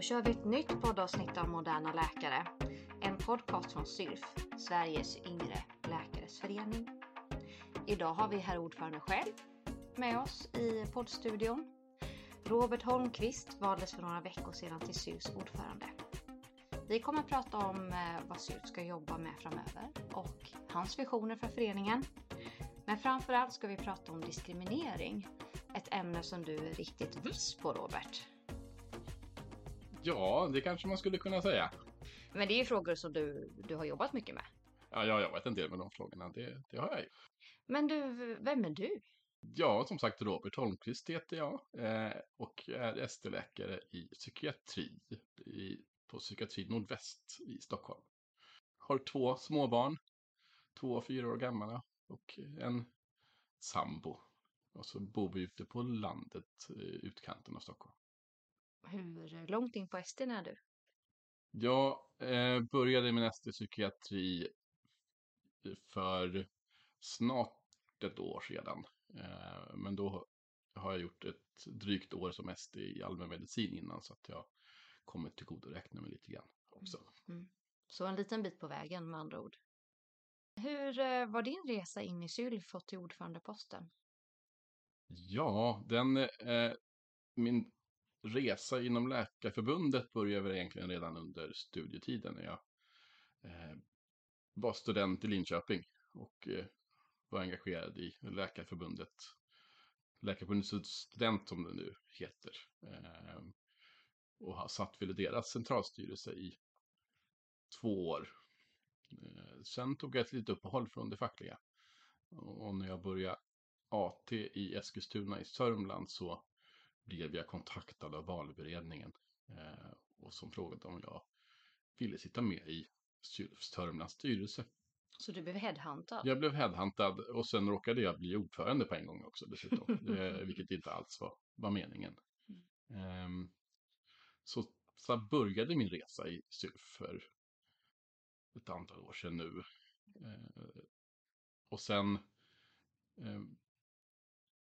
Då kör vi ett nytt poddavsnitt av Moderna Läkare. En podcast från SYLF, Sveriges yngre läkares förening. Idag har vi herr ordförande själv med oss i poddstudion. Robert Holmqvist valdes för några veckor sedan till SYLFs ordförande. Vi kommer att prata om eh, vad SYLF ska jobba med framöver och hans visioner för föreningen. Men framförallt ska vi prata om diskriminering. Ett ämne som du är riktigt vass på Robert. Ja, det kanske man skulle kunna säga. Men det är ju frågor som du, du har jobbat mycket med. Ja, jag har jobbat en del med de frågorna, det, det har jag ju. Men du, vem är du? Ja, som sagt, Robert Holmqvist heter jag eh, och är ST-läkare i psykiatri i, på Psykiatri Nordväst i Stockholm. Har två småbarn, två och fyra år gamla och en sambo. Och så bor vi ute på landet, eh, utkanten av Stockholm. Hur långt in på ST är du? Jag eh, började min ST-psykiatri för snart ett år sedan. Eh, men då har jag gjort ett drygt år som ST i allmänmedicin innan så att jag kommit till räkna mig lite grann också. Mm. Så en liten bit på vägen med andra ord. Hur eh, var din resa in i SYLF och till ordförandeposten? Ja, den, eh, min resa inom Läkarförbundet började väl egentligen redan under studietiden när jag eh, var student i Linköping och eh, var engagerad i Läkarförbundet. Läkarförbundets student som det nu heter. Eh, och har satt vid deras centralstyrelse i två år. Eh, sen tog jag ett litet uppehåll från det fackliga. Och när jag började AT i Eskilstuna i Sörmland så blev jag kontaktad av valberedningen eh, och som frågade om jag ville sitta med i Sörmlands styrelse. Så du blev headhuntad? Jag blev headhuntad och sen råkade jag bli ordförande på en gång också dessutom, det, vilket inte alls var, var meningen. Mm. Um, så, så började min resa i SYLF för ett antal år sedan nu. Uh, och sen um,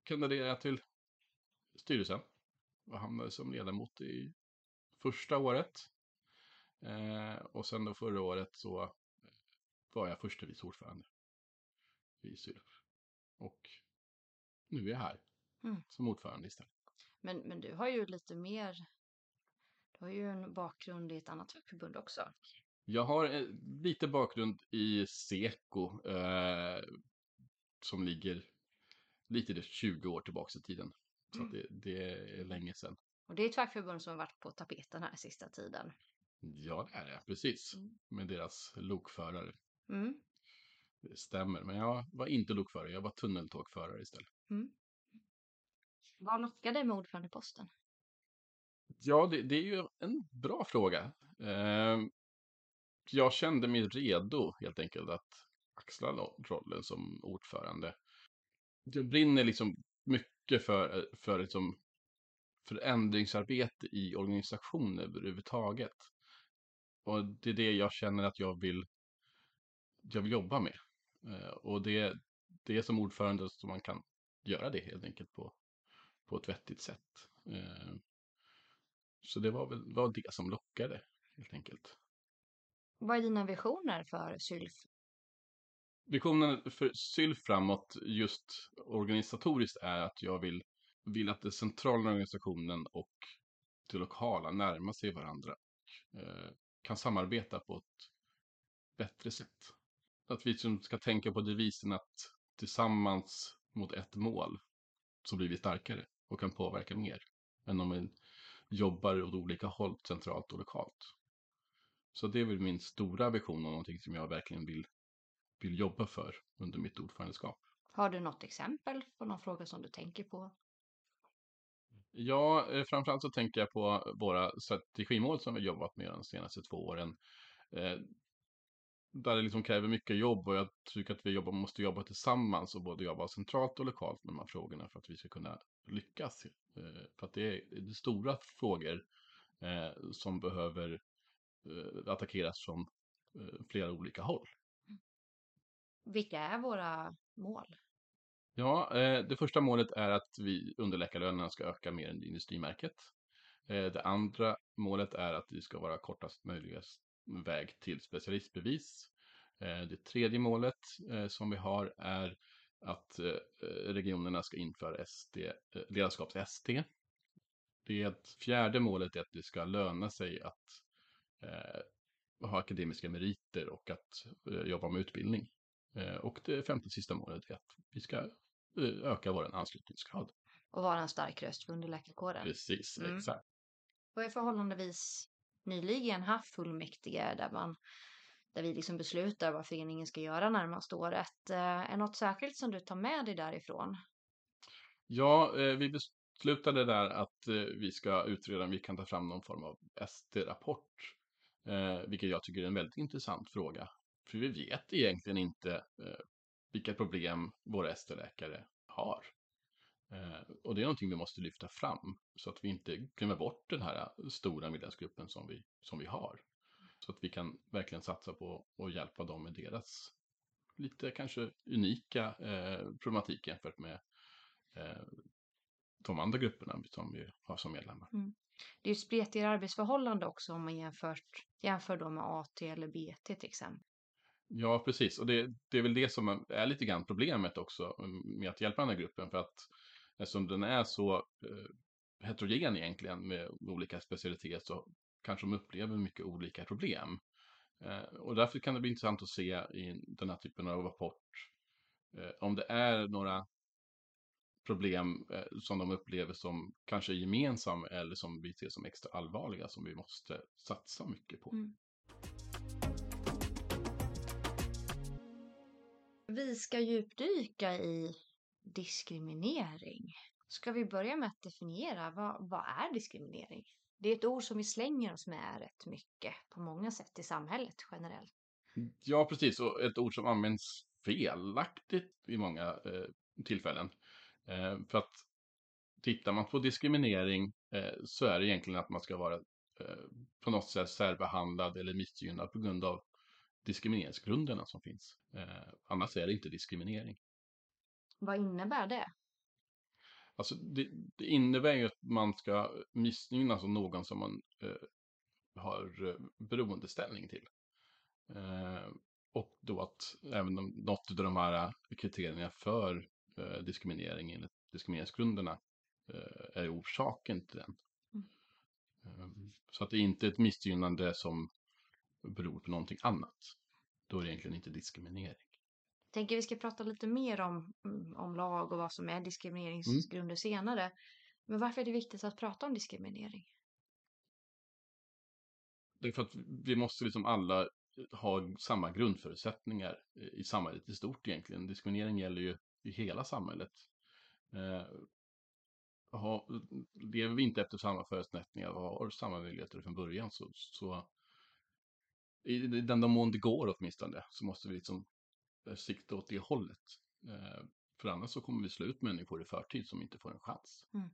kandiderade jag till styrelsen och hamnade som ledamot i första året. Eh, och sen då förra året så var jag första vice ordförande i SYLF. Och nu är jag här mm. som ordförande istället. Men, men du har ju lite mer, du har ju en bakgrund i ett annat fackförbund också. Jag har eh, lite bakgrund i Seko eh, som ligger lite 20 år tillbaka i tiden. Så mm. det, det, är länge sedan. Och det är ett fackförbund som har varit på tapeten här sista tiden. Ja, det är det. Precis. Mm. Med deras lokförare. Mm. Det stämmer. Men jag var inte lokförare. Jag var tunneltågförare istället. Mm. Vad lockade dig med ordförandeposten? Ja, det, det, är ju en bra fråga. Eh, jag kände mig redo helt enkelt att axla rollen som ordförande. Jag brinner liksom mycket för, eh, för liksom förändringsarbete i organisationer överhuvudtaget. Och det är det jag känner att jag vill, jag vill jobba med. Eh, och det, det är som ordförande som man kan göra det helt enkelt på, på ett vettigt sätt. Eh, så det var väl var det som lockade helt enkelt. Vad är dina visioner för Sylf Visionen för SYLF framåt just organisatoriskt är att jag vill, vill att den centrala organisationen och det lokala närmar sig varandra. Eh, kan samarbeta på ett bättre sätt. Att vi ska tänka på devisen att tillsammans mot ett mål så blir vi starkare och kan påverka mer än om vi jobbar åt olika håll centralt och lokalt. Så det är väl min stora vision och någonting som jag verkligen vill vill jobba för under mitt ordförandeskap. Har du något exempel på någon fråga som du tänker på? Ja, eh, framförallt så tänker jag på våra strategimål som vi jobbat med de senaste två åren. Eh, där det liksom kräver mycket jobb och jag tycker att vi jobbar, måste jobba tillsammans och både jobba centralt och lokalt med de här frågorna för att vi ska kunna lyckas. Eh, för att det är, det är stora frågor som behöver attackeras från flera olika håll. Vilka är våra mål? Ja, eh, det första målet är att vi underläkarlönerna ska öka mer än industrimärket. Eh, det andra målet är att det ska vara kortast möjliga väg till specialistbevis. Eh, det tredje målet som vi har är att regionerna ska införa SD, ledarskaps-ST. Det fjärde målet är att det ska löna sig att ha akademiska meriter och att jobba med utbildning. Och det femte och sista målet är att vi ska öka vår anslutningsgrad. Och vara en stark röst för underläkarkåren. Precis, mm. exakt. Och är förhållandevis nyligen haft fullmäktige där man där vi liksom beslutar vad föreningen ska göra närmaste året. Eh, är något särskilt som du tar med dig därifrån? Ja, eh, vi beslutade där att eh, vi ska utreda om vi kan ta fram någon form av ST-rapport. Vilket jag tycker är en väldigt intressant fråga. För vi vet egentligen inte eh, vilka problem våra ST-läkare har. Eh, och det är någonting vi måste lyfta fram så att vi inte glömmer bort den här eh, stora medlemsgruppen som vi, som vi har. Så att vi kan verkligen satsa på att hjälpa dem med deras lite kanske unika eh, problematik jämfört med eh, de andra grupperna som vi har som medlemmar. Mm. Det är ju spretigare arbetsförhållande också om man jämfört, jämför då med AT eller BT till exempel. Ja, precis. Och det, det, är väl det som är lite grann problemet också mm, med att hjälpa den här gruppen. För att eftersom den är så eh, heterogen egentligen med olika specialiteter så kanske de upplever mycket olika problem. Eh, och därför kan det bli intressant att se i den här typen av rapport eh, om det är några problem eh, som de upplever som kanske är gemensamma eller som vi ser som extra allvarliga som vi måste satsa mycket på. Mm. Vi ska djupdyka i diskriminering. Ska vi börja med att definiera vad, vad är diskriminering? Det är ett ord som vi slänger oss med rätt mycket på många sätt i samhället generellt. Ja, precis. Och ett ord som används felaktigt i många eh, tillfällen. Eh, för att tittar man på diskriminering eh, så är det egentligen att man ska vara eh, på något sätt särbehandlad eller missgynnad på grund av diskrimineringsgrunderna som finns. Eh, annars är det inte diskriminering. Vad innebär det? Alltså det, det, innebär ju att man ska missgynna alltså någon som man eh, har eh, beroendeställning till. Eh, och då att även om något av de här kriterierna för eh, diskriminering enligt diskrimineringsgrunderna eh, är orsaken till den. Mm. Eh, så att det inte är ett missgynnande som beror på någonting annat. Då är det egentligen inte diskriminering tänker vi ska prata lite mer om, mm, om lag och vad som är diskrimineringsgrunder mm. senare. Men varför är det viktigt att prata om diskriminering? Det är för att vi måste liksom alla ha samma grundförutsättningar i samhället i stort egentligen. Diskriminering gäller ju i hela samhället. Eh, ha, lever vi inte efter samma förutsättningar och har samma möjligheter från början så, så i den mån det går åtminstone så måste vi liksom sikta åt det hållet. Eh, för annars så kommer vi slå ut människor i förtid som inte får en chans. Mm.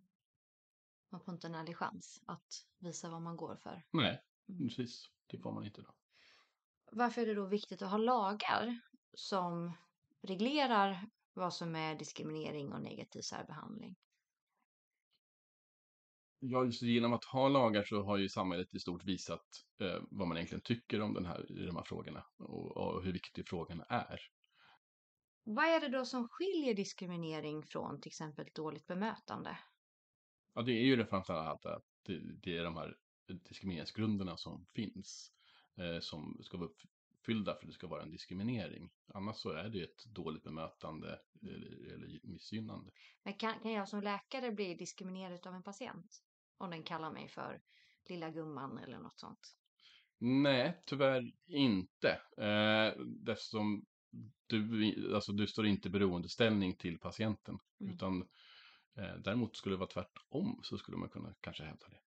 Man får inte en ärlig chans att visa vad man går för. Nej, mm. precis. Det får man inte då. Varför är det då viktigt att ha lagar som reglerar vad som är diskriminering och negativ särbehandling? Ja, genom att ha lagar så har ju samhället i stort visat eh, vad man egentligen tycker om den här, i de här frågorna och, och hur viktig frågan är. Vad är det då som skiljer diskriminering från till exempel dåligt bemötande? Ja, det är ju det framförallt att det, det är de här diskrimineringsgrunderna som finns eh, som ska vara uppfyllda för att det ska vara en diskriminering. Annars så är det ett dåligt bemötande eller, eller missgynnande. Men kan, kan jag som läkare bli diskriminerad av en patient? Om den kallar mig för lilla gumman eller något sånt? Nej, tyvärr inte. Eh, eftersom du, alltså du står inte i beroendeställning till patienten. Mm. Utan eh, däremot skulle det vara tvärtom så skulle man kunna kanske hävda det.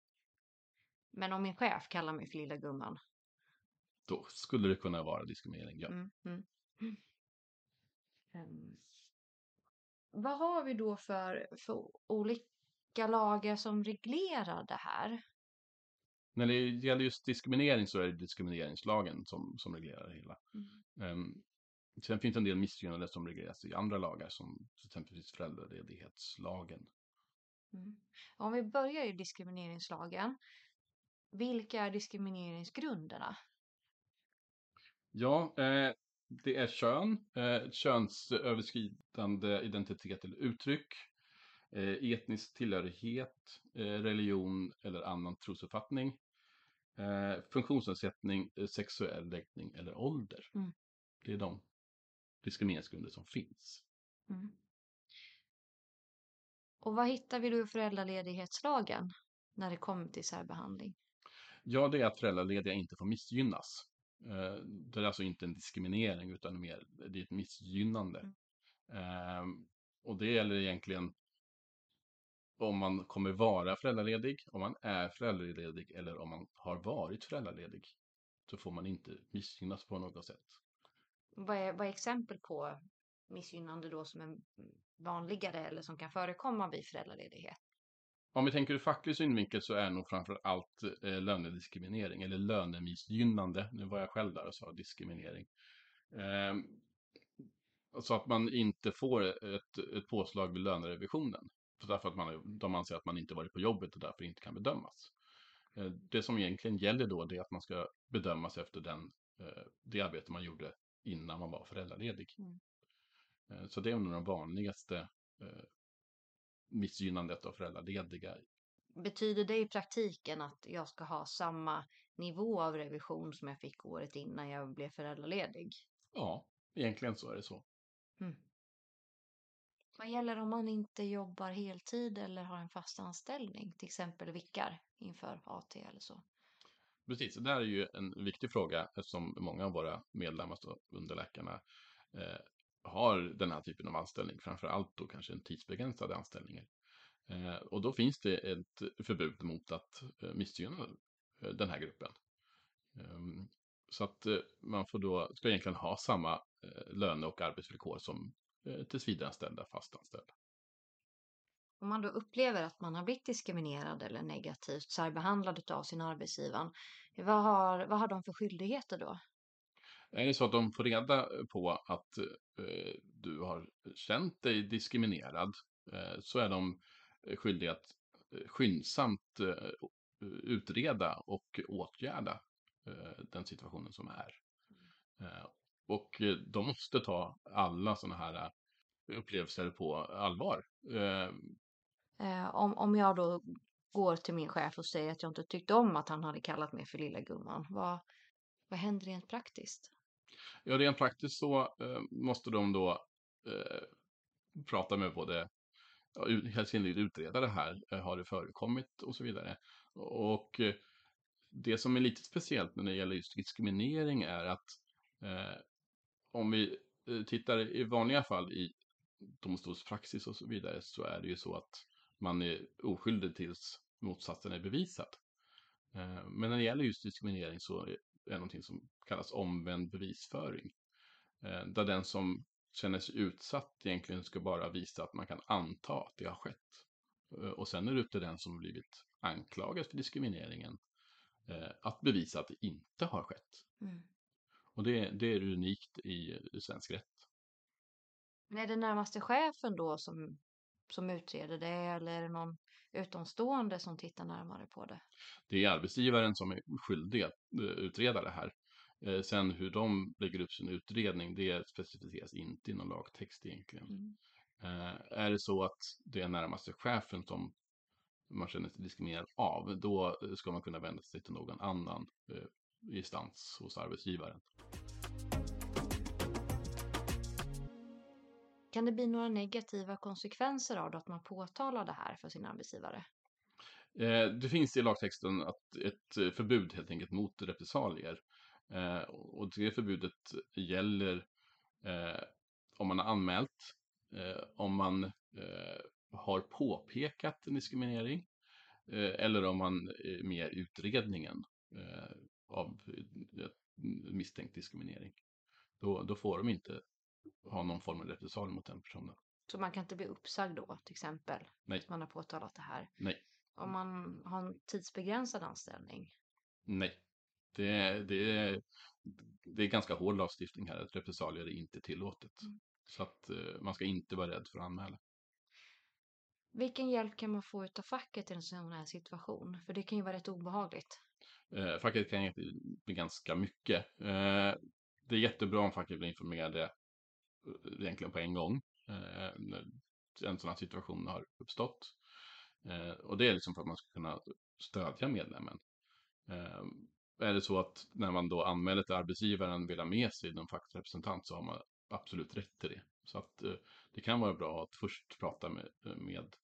Men om min chef kallar mig för lilla gumman? Då skulle det kunna vara diskriminering, ja. Mm, mm. Um, vad har vi då för, för olika lagar som reglerar det här? När det gäller just diskriminering så är det diskrimineringslagen som, som reglerar det hela. Mm. Um, Sen finns det en del missgynnade som regleras i andra lagar som till exempel föräldraledighetslagen. Mm. Om vi börjar i diskrimineringslagen. Vilka är diskrimineringsgrunderna? Ja, eh, det är kön, eh, könsöverskridande identitet eller uttryck, eh, etnisk tillhörighet, eh, religion eller annan trosuppfattning, eh, funktionsnedsättning, eh, sexuell läggning eller ålder. Mm. Det är de diskrimineringsgrunder som finns. Mm. Och vad hittar vi då i föräldraledighetslagen när det kommer till särbehandling? Ja, det är att föräldralediga inte får missgynnas. Eh, Det är alltså inte en diskriminering utan mer det är ett missgynnande. Mm. Ehm, Och det gäller egentligen om man kommer vara föräldraledig, om man är föräldraledig eller om man har varit föräldraledig. Så får man inte missgynnas på något sätt. Vad är, vad är exempel på missgynnande då som är vanligare eller som kan förekomma vid föräldraledighet? Om vi tänker ur facklig synvinkel så är nog framför allt eh, lönediskriminering eller lönemissgynnande. Nu var jag själv där och sa diskriminering. Ehm, så att man inte får ett, ett påslag vid lönerevisionen. För därför att man, de anser att man inte varit på jobbet och därför inte kan bedömas. Eh, det som egentligen gäller då det är att man ska bedömas efter den, eh, det arbete man gjorde innan man var föräldraledig. Mm. Eh, så det är nog de vanligaste missgynnandet av föräldralediga Betyder det i praktiken att jag ska ha samma nivå av revision som jag fick året innan jag blev föräldraledig? Ja, egentligen så är det så. Mm. Vad gäller om man inte jobbar heltid eller har en fast anställning, till exempel vickar inför AT eller så? Precis, det där är ju en viktig fråga eftersom många av våra medlemmar, underläkarna, eh, har den här typen av anställning, framför allt då kanske en tidsbegränsad anställning. Eh, och då finns det ett förbud mot att eh, missgynna eh, den här gruppen. Ehm, så att eh, man får då, ska egentligen ha samma eh, löne och arbetsvillkor som tillsvidareanställda fastanställda. Om man då upplever att man har blivit diskriminerad eller negativt särbehandlad av sin arbetsgivare, vad har, vad har de för skyldigheter då? Är det så att de får reda på att eh, du har känt dig diskriminerad eh, så är de skyldiga att eh, skyndsamt eh, utreda och åtgärda eh, den situationen som är. Och eh, de måste ta alla sådana här eh, upplevelser på allvar. Eh, om, om jag då går till min chef och säger att jag inte tyckte om att han hade kallat mig för lilla gumman, vad, vad händer rent praktiskt? Ja, rent praktiskt så måste de då eh, prata med både ja, ut- helt enkelt utreda det här, har det förekommit och så vidare. Och det som är lite speciellt när det gäller just diskriminering är att eh, om vi eh, tittar i vanliga fall i domstolspraxis och så vidare så är det ju så att man är oskyldig tills motsatsen är bevisad. Eh, men när det gäller just diskriminering så är det någonting som kallas omvänd bevisföring. Eh, där den som känner sig utsatt egentligen ska bara visa att man kan anta att det har skett. Och sen är det upp till den som blivit anklagad för diskrimineringen att bevisa att det inte har skett. Mm. Och det, det är unikt i, svensk rätt. Men är det närmaste chefen då som, som utreder det eller är det någon utomstående som tittar närmare på det? Det är arbetsgivaren som är skyldig att eh, utreda det här. Eh, Sen hur de lägger upp sin utredning, det specificeras inte i någon lagtext egentligen. Mm. Eh, Är det så att det är närmaste chefen som man känner sig diskriminerad av, då ska man kunna vända sig till någon annan instans hos arbetsgivaren. Kan det bli några negativa konsekvenser av att man påtalar det här för sin arbetsgivare? Eh, Det finns i lagtexten att ett eh, förbud helt enkelt mot repressalier. Eh, Och det förbudet gäller om man har anmält, om man har påpekat en diskriminering eller om man är med i utredningen av misstänkt diskriminering. Då, då får de inte ha någon form av repressalie mot den personen. Så man kan inte bli uppsagd då till exempel? Nej. Man har påtalat det här. Nej. Om man har en tidsbegränsad anställning? Nej. Det är, det, är, det är ganska hård lagstiftning här, att repressalier är inte tillåtet. Mm. Så att eh, man ska inte vara rädd för att anmäla. Vilken hjälp kan man få av facket i en sån här situation? För det kan ju vara rätt obehagligt. Eh, facket kan bli ganska mycket. Eh, det är jättebra om facket blir informerade eh, egentligen på en gång. Eh, när en sån här situation har uppstått. Eh, och det är liksom för att man ska kunna stödja medlemmen. Eh, är det så att när man då anmäler till arbetsgivaren vill ha med sig någon fackrepresentant så har man absolut rätt till det. Så att eh, det kan vara bra att först prata med, eh, med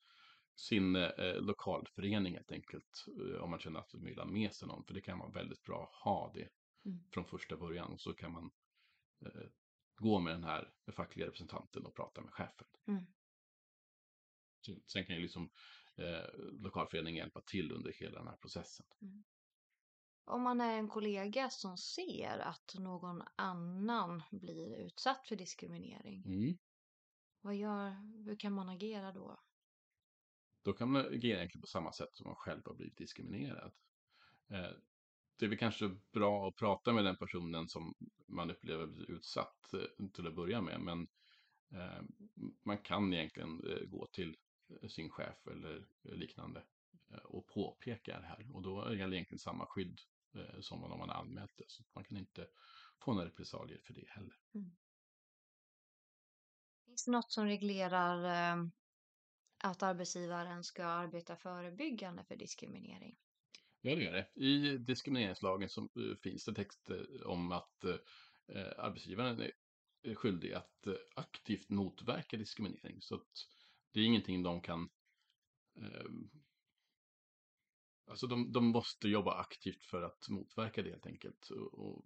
sin eh, lokalförening helt enkelt. Eh, om man känner att man vill ha med sig någon. För det kan vara väldigt bra att ha det mm. från första början. Så kan man eh, gå med den här fackliga representanten och prata med chefen. Mm. Sen kan ju liksom eh, lokalföreningen hjälpa till under hela den här processen. Mm. Om man är en kollega som ser att någon annan blir utsatt för diskriminering. Mm. Vad gör, hur kan man agera då? Då kan man agera egentligen på samma sätt som man själv har blivit diskriminerad. Eh, det är väl kanske bra att prata med den personen som man upplever blir utsatt eh, till att börja med. Men eh, man kan egentligen eh, gå till eh, sin chef eller liknande eh, och påpeka det här. Och då gäller egentligen samma skydd som om man anmält det. Så man kan inte få några repressalier för det heller. Mm. Finns det något som reglerar att arbetsgivaren ska arbeta förebyggande för diskriminering? Ja, det gör det. I diskrimineringslagen så eh, finns det texter om att eh, arbetsgivaren är skyldig att eh, aktivt motverka diskriminering. Så att det är ingenting de kan... Eh, alltså de, de måste jobba aktivt för att motverka det helt enkelt. Och,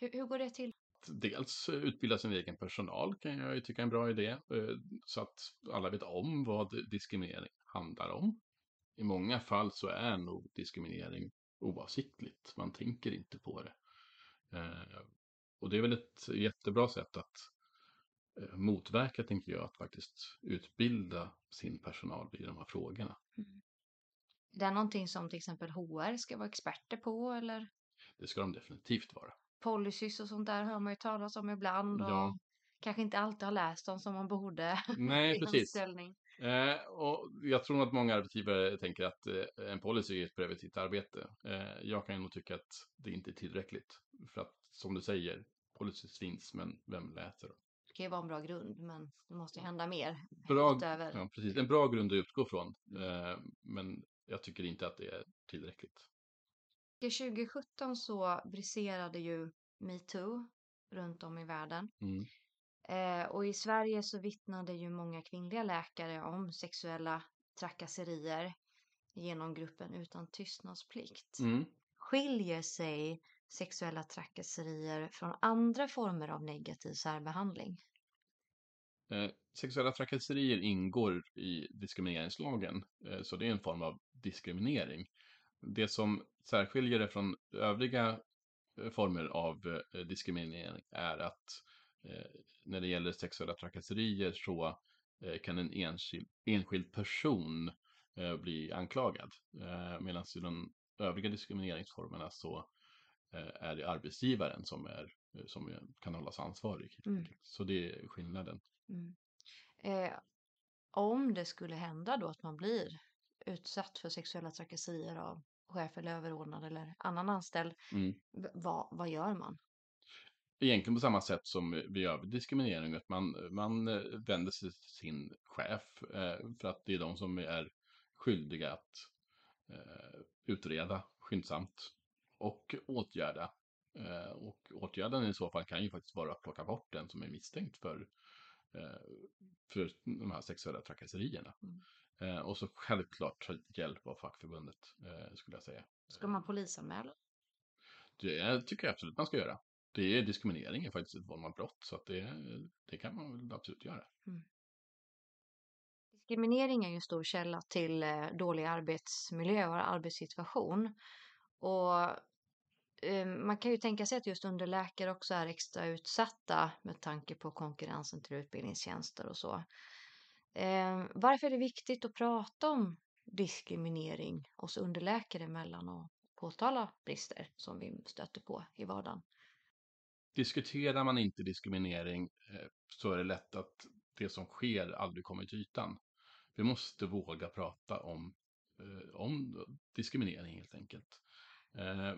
hur, hur går det till? Dels utbilda sin egen personal kan jag ju tycka är en bra idé. Eh, så att alla vet om vad diskriminering handlar om. I många fall så är nog diskriminering oavsiktligt. Man tänker inte på det. Eh, och det är väl ett jättebra sätt att eh, motverka, tänker jag, att faktiskt utbilda sin personal i de här frågorna. Mm. Det är någonting som till exempel HR ska vara experter på, eller? Det ska de definitivt vara policies och sånt där hör man ju talas om ibland. Och ja. kanske inte alltid har läst dem som man borde. Nej, precis. Eh, och jag tror att många arbetsgivare tänker att eh, en policy är ett preventivt arbete. Eh, jag kan nog tycka att det inte är tillräckligt. För att som du säger, policies finns, men vem läser dem? Det kan ju vara en bra grund, men det måste hända mer. Bra, ja, precis. En bra grund att utgå från. Eh, men jag tycker inte att det är tillräckligt. 2017 så briserade ju metoo runt om i världen. Mm. Eh, och i Sverige så vittnade ju många kvinnliga läkare om sexuella trakasserier genom gruppen utan tystnadsplikt. Mm. Skiljer sig sexuella trakasserier från andra former av negativ särbehandling? Eh, sexuella trakasserier ingår i diskrimineringslagen, eh, så det är en form av diskriminering. Det som särskiljer det från övriga eh, former av eh, diskriminering är att eh, när det gäller sexuella trakasserier så kan en enskild, enskild person bli anklagad. Medan i de övriga diskrimineringsformerna så är det arbetsgivaren som, är, som kan hållas ansvarig. Mm. Så det är skillnaden. Mm. Eh, om det skulle hända då att man blir utsatt för sexuella trakasserier av chef eller överordnad eller annan anställd, mm. vad, vad gör man? Egentligen på samma sätt som vi gör vid diskriminering, att man, man eh, vänder sig till sin chef eh, för att det är de som är skyldiga att eh, utreda skyndsamt och åtgärda. Och åtgärden i så fall kan ju faktiskt vara att plocka bort den som är misstänkt för, för de här sexuella trakasserierna. Mm. Eh, och så självklart hjälp av fackförbundet, eh, skulle jag säga. Ska man polisanmäla? Det tycker jag absolut man ska göra. Det är diskriminering är faktiskt ett form av brott, så det, det kan man väl absolut göra. Mm. Diskriminering är ju en stor källa till eh, dålig arbetsmiljö och arbetssituation. Och eh, man kan ju tänka sig att just underläkare också är extra utsatta med tanke på konkurrensen till utbildningstjänster och så. Eh, varför är det viktigt att prata om diskriminering oss underläkare emellan och påtala brister som vi stöter på i vardagen? Diskuterar man inte diskriminering eh, så är det lätt att det som sker aldrig kommer till ytan. vi måste våga prata om, eh, om diskriminering helt enkelt. Eh,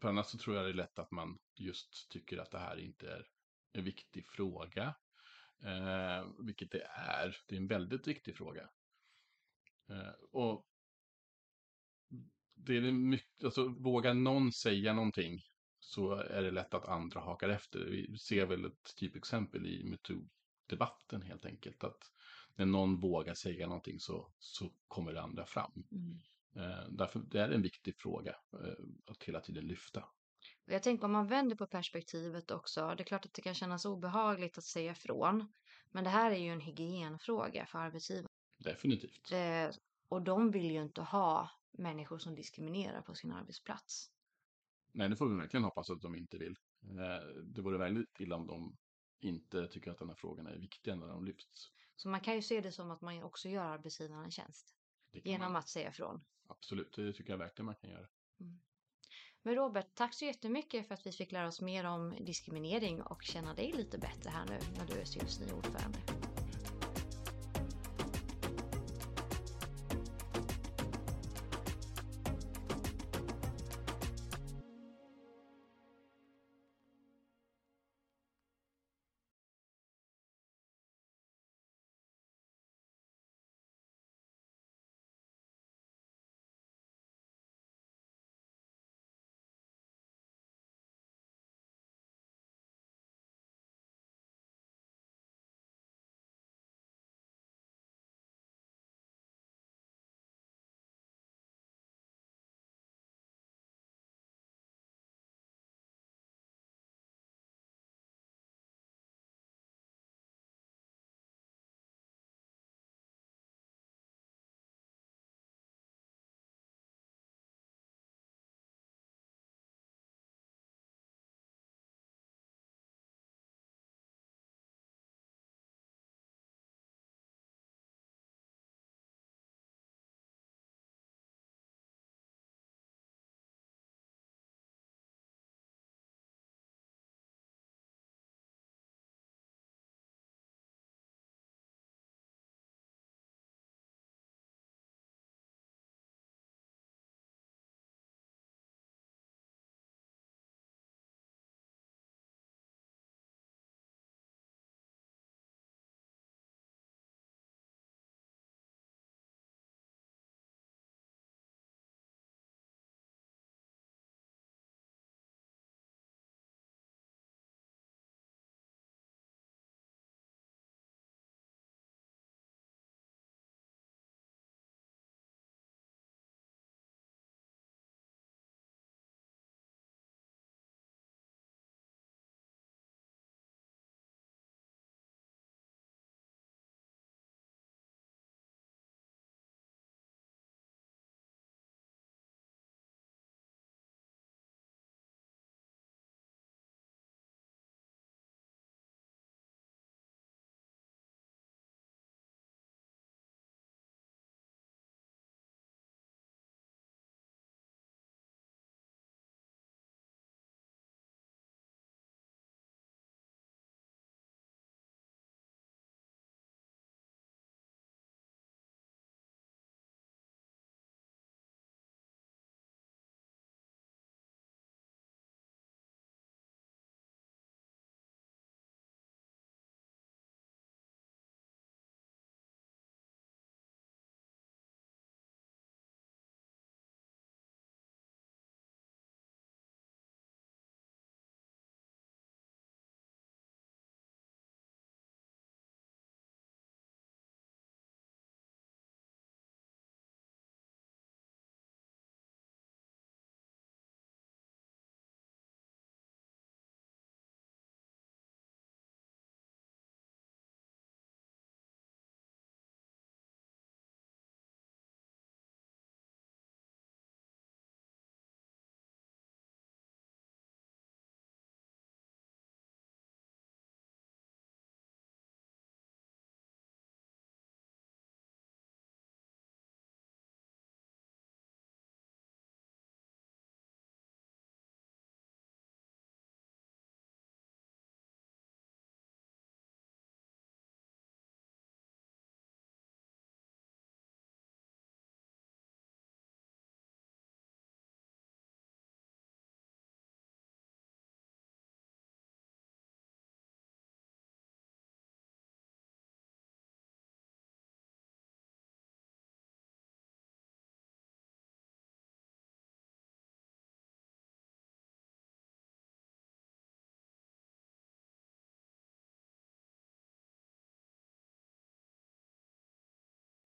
för annars så tror jag det är lätt att man just tycker att det här inte är en viktig fråga. Eh, vilket det är. Det är en väldigt viktig fråga. Eh, och det är mycket, alltså vågar någon säga någonting så är det lätt att andra hakar efter. Vi ser väl ett typexempel i metoo-debatten helt enkelt. Att när någon vågar säga någonting så, så kommer det andra fram. Mm. Eh, därför det är en viktig fråga eh, att hela tiden lyfta. Jag tänker om man vänder på perspektivet också. Det är klart att det kan kännas obehagligt att säga ifrån. Men det här är ju en hygienfråga för arbetsgivaren. Definitivt. Eh, och de vill ju inte ha människor som diskriminerar på sin arbetsplats. Nej, det får vi verkligen hoppas att de inte vill. Eh, det vore väldigt illa om de inte tycker att den här frågan är viktig när de lyfts. Så man kan ju se det som att man också gör arbetsgivaren en tjänst. Genom man. att säga ifrån. Absolut, det tycker jag verkligen man kan göra. Mm. Men Robert, tack så jättemycket för att vi fick lära oss mer om diskriminering och känna dig lite bättre här nu när du är styrelsens ordförande.